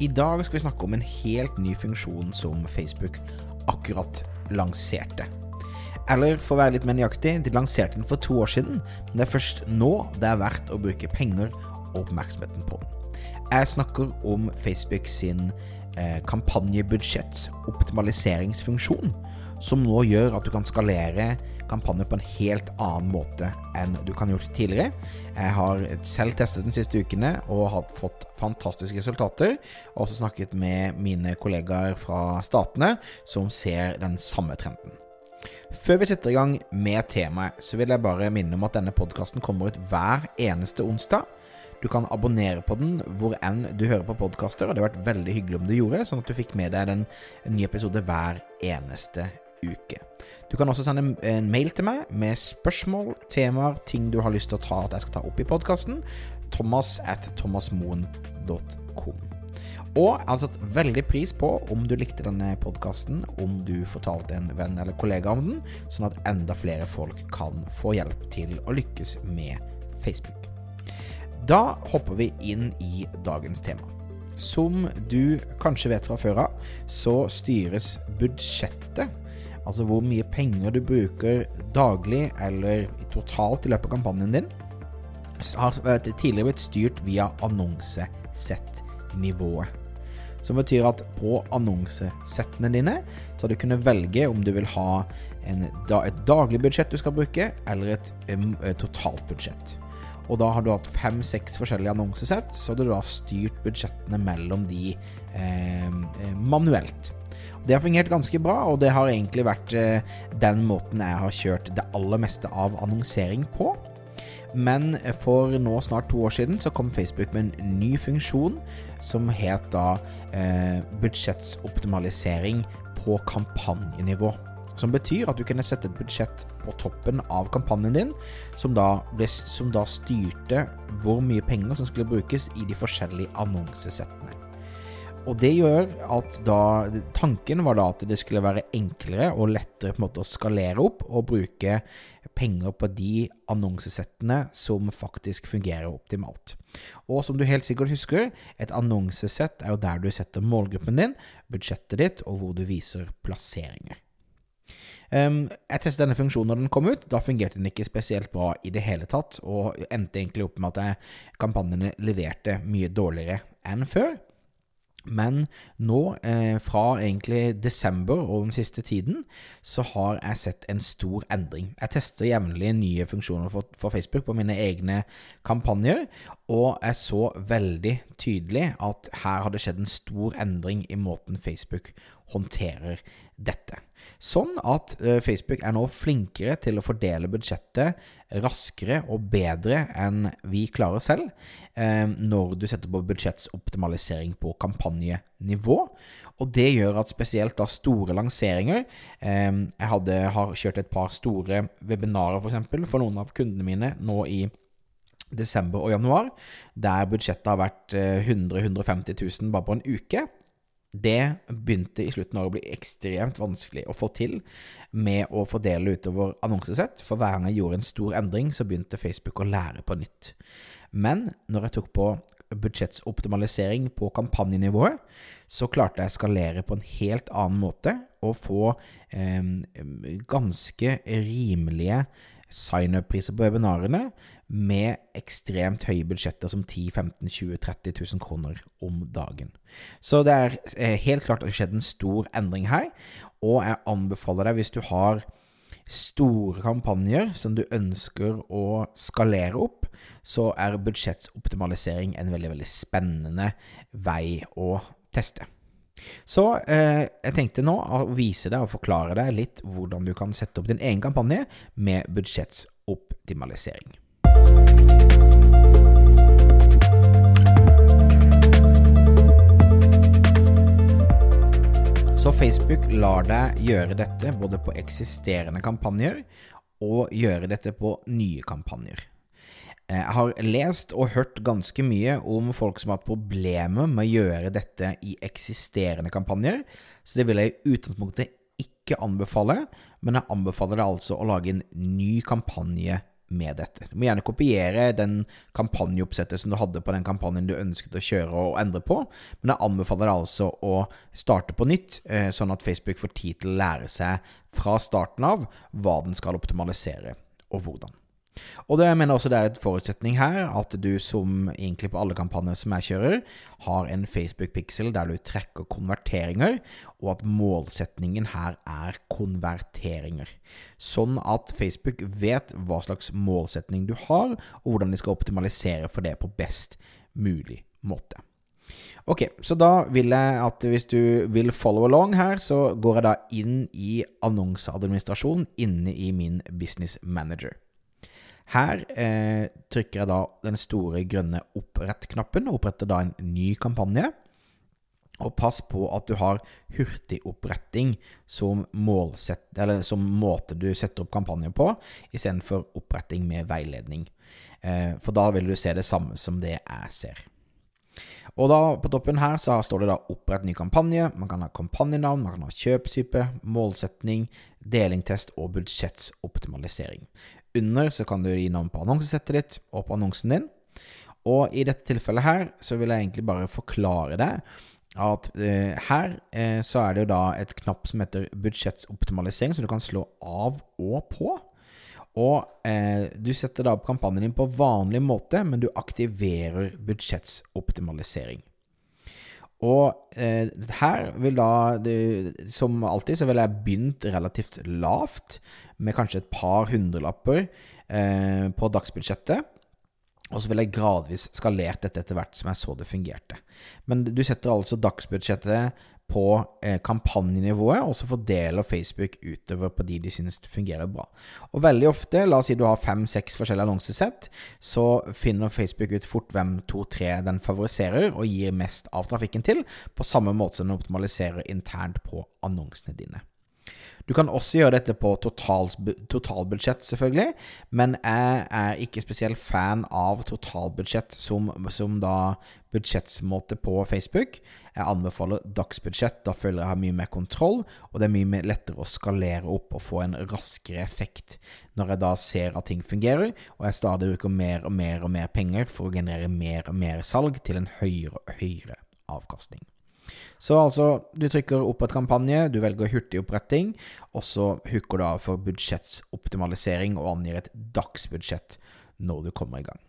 I dag skal vi snakke om en helt ny funksjon som Facebook akkurat lanserte. Eller for å være litt mer nøyaktig, de lanserte den for to år siden, men det er først nå det er verdt å bruke penger og oppmerksomheten på den. Jeg snakker om Facebook sin eh, kampanjebudsjetts optimaliseringsfunksjon, som nå gjør at du kan skalere kampanjer på en helt annen måte enn du kan gjort tidligere. Jeg har selv testet den siste ukene og har fått fantastiske resultater. Og også snakket med mine kollegaer fra statene som ser den samme trenden. Før vi setter i gang med temaet, så vil jeg bare minne om at denne podkasten kommer ut hver eneste onsdag. Du kan abonnere på den hvor enn du hører på podkaster, og det har vært veldig hyggelig om du gjorde, sånn at du fikk med deg den, nye ny episode hver eneste uke. Du kan også sende en mail til meg med spørsmål, temaer, ting du har lyst til å ta at jeg skal ta opp i podkasten. Thomas at thomasmoen.com. Og jeg hadde satt veldig pris på om du likte denne podkasten, om du fortalte en venn eller kollega om den, sånn at enda flere folk kan få hjelp til å lykkes med Facebook. Da hopper vi inn i dagens tema. Som du kanskje vet fra før av, så styres budsjettet, altså hvor mye penger du bruker daglig eller totalt i løpet av kampanjen din, har tidligere blitt styrt via annonsesettnivået. Som betyr at på annonsesettene dine så har du kunnet velge om du vil ha en, et daglig budsjett du skal bruke, eller et, et totalt budsjett. Og da har du hatt fem-seks forskjellige annonsesett, så har du da styrt budsjettene mellom de eh, manuelt. Det har fungert ganske bra, og det har egentlig vært eh, den måten jeg har kjørt det aller meste av annonsering på. Men for nå snart to år siden så kom Facebook med en ny funksjon som het da eh, budsjettsoptimalisering på kampanjenivå. Som betyr at du kunne sette et budsjett på toppen av kampanjen din, som da, ble, som da styrte hvor mye penger som skulle brukes i de forskjellige annonsesettene. Og det gjør at da Tanken var da at det skulle være enklere og lettere på en måte å skalere opp og bruke penger på de annonsesettene som faktisk fungerer optimalt. Og som du helt sikkert husker, et annonsesett er jo der du setter målgruppen din, budsjettet ditt, og hvor du viser plasseringer. Um, jeg testet denne funksjonen når den kom ut. Da fungerte den ikke spesielt bra i det hele tatt, og endte egentlig opp med at kampanjene leverte mye dårligere enn før. Men nå, eh, fra egentlig desember og den siste tiden, så har jeg sett en stor endring. Jeg tester jevnlig nye funksjoner for, for, Facebook på mine egne kampanjer, og jeg så veldig tydelig at her har det skjedd en stor endring i måten Facebook håndterer dette. Sånn at uh, Facebook er nå flinkere til å fordele budsjettet raskere og bedre enn vi klarer selv, uh, når du setter på budsjettsoptimalisering på kampanjenivå. Og det gjør at spesielt da store lanseringer uh, Jeg hadde, har kjørt et par store webinarer f.eks. For, for noen av kundene mine nå i desember og januar, der budsjettet har vært 100 150 000 bare på en uke. Det begynte i slutten av året å bli ekstremt vanskelig å få til med å fordele utover annonsesett, for hver gang jeg gjorde en stor endring, så begynte Facebook å lære på nytt. Men når jeg tok på budsjettsoptimalisering på kampanjenivået, så klarte jeg å skalere på en helt annen måte og få eh, ganske rimelige sign-up-priser på webinarene med ekstremt høye budsjetter som 10 15 20 30 000 kroner om dagen. Så det er eh, helt klart at det har skjedd en stor endring her, og jeg anbefaler deg, hvis du har store kampanjer som du ønsker å skalere opp, så er budsjettsoptimalisering en veldig, veldig spennende vei å teste. Så eh, jeg tenkte nå å vise deg og forklare deg litt hvordan du kan sette opp din egen kampanje med budsjettsoptimalisering. Så Facebook lar deg gjøre dette både på eksisterende kampanjer og gjøre dette på nye kampanjer. Eh, jeg har lest og hørt ganske mye om folk som har hatt problemer med å gjøre dette i eksisterende kampanjer, så det vil jeg i utgangspunktet ikke anbefale, men jeg anbefaler deg altså å lage en ny kampanje med dette. Du må gjerne kopiere den kampanjeoppsettet som du hadde på den kampanjen du ønsket å kjøre og endre på, men jeg anbefaler deg altså å starte på nytt, eh, sånn at Facebook får tid til å lære seg fra starten av hva den skal optimalisere, og hvordan. Og det, jeg mener også det er et forutsetning her at du som egentlig på alle kampanjer som jeg kjører, har en Facebook-pixel der du trekker konverteringer, og at målsetningen her er konverteringer. Sånn at Facebook vet hva slags målsetning du har, og hvordan de skal optimalisere for det på best mulig måte. Ok, så da vil jeg at hvis du vil follow along her, så går jeg da inn i annonseadministrasjon inne i min Business Manager. Her eh, trykker jeg da den store grønne opprett-knappen, og oppretter da en ny kampanje. Og pass på at du har hurtigoppretting som, som måte du setter opp kampanje på, istedenfor oppretting med veiledning. Eh, for da vil du se det samme som det jeg ser. Og da På toppen her så står det da 'opprett ny kampanje'. Man kan ha kampanjenavn, man kan ha kjøpstype, målsetning, delingtest og budsjettsoptimalisering. Under så kan du gi navn på annonsesettet ditt og på annonsen din. Og i dette tilfellet her så vil jeg egentlig bare forklare deg at eh, her eh, så er det jo da et knapp som heter budsjettsoptimalisering, som du kan slå av og på. Og eh, du setter da opp kampanjen din på vanlig måte, men du aktiverer budsjettsoptimalisering. Og eh, her vil da, du, som alltid, så vil jeg begynt relativt lavt, med kanskje et par hundrelapper eh, på dagsbudsjettet. Og så vil jeg gradvis skalert dette etter hvert som jeg så det fungerte. Men du setter altså dagsbudsjettet på eh, kampanjenivået, og så fordeler Facebook utover på de de synes fungerer bra. Og veldig ofte, la oss si du har fem-seks forskjellige annonsesett, så finner Facebook ut fort hvem to-tre den favoriserer og gir mest av trafikken til, på samme måte som den optimaliserer internt på annonsene dine. Du kan også gjøre dette på totalbudsjett, selvfølgelig, men jeg er ikke spesielt fan av totalbudsjett som, som da budsjettsmåte på Facebook. Jeg anbefaler dagsbudsjett. Da føler jeg har mye mer kontroll, og det er mye lettere å skalere opp og få en raskere effekt når jeg da ser at ting fungerer, og jeg stadig bruker mer og mer og mer penger for å generere mer og mer salg til en høyere og høyere avkastning. Så altså, du trykker opp et kampanje, du velger hurtigoppretting, og så hooker du av for budsjettsoptimalisering og angir et dagsbudsjett når du kommer i gang.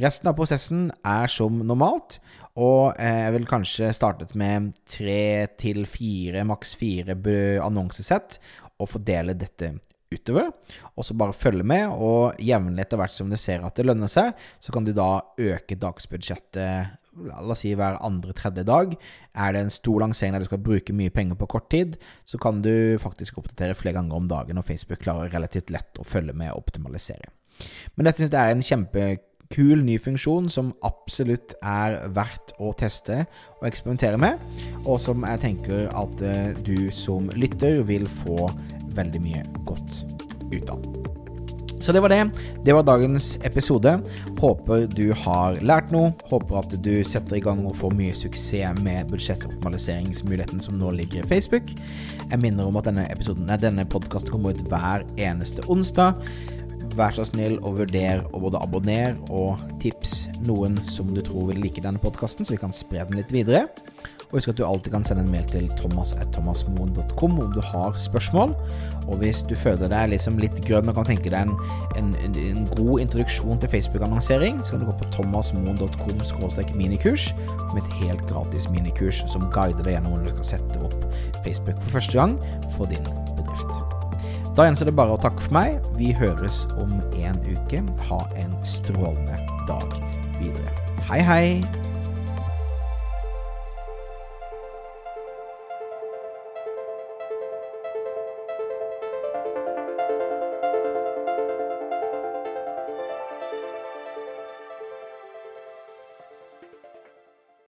Resten av prosessen er som normalt, og eh, jeg vil kanskje startet med tre til fire, maks fire annonsesett, og fordele dette utover. Og så bare følge med, og jevnlig etter hvert som du ser at det lønner seg, så kan du da øke dagsbudsjettet la oss si hver andre-tredje dag. Er det en stor lansering der du skal bruke mye penger på kort tid, så kan du faktisk oppdatere flere ganger om dagen, og Facebook klarer relativt lett å følge med og optimalisere. Men dette synes jeg er en kjempekul ny funksjon som absolutt er verdt å teste og eksperimentere med, og som jeg tenker at eh, du som lytter vil få veldig mye godt ut av. Så det var det. Det var dagens episode. Håper du har lært noe. Håper at du setter i gang og får mye suksess med budsjettoptimaliseringsmuligheten som nå ligger i Facebook. Jeg minner om at denne, episoden, denne podkasten kommer ut hver eneste onsdag. Vær så snill og vurder å både abonnere og tips noen som du tror vil like denne podkasten, så vi kan spre den litt videre. Og husk at du alltid kan sende en mail til thomas.thomasmoen.com om du har spørsmål. Og hvis du føler deg liksom litt grønn og kan tenke deg en, en, en god introduksjon til Facebook-annonsering, så kan du gå på thomasmoen.com minikurs med et helt gratis minikurs som guider deg gjennom hvordan du skal sette opp Facebook for første gang for din. Da gjenstår det bare å takke for meg. Vi høres om en uke. Ha en strålende dag videre. Hei, hei!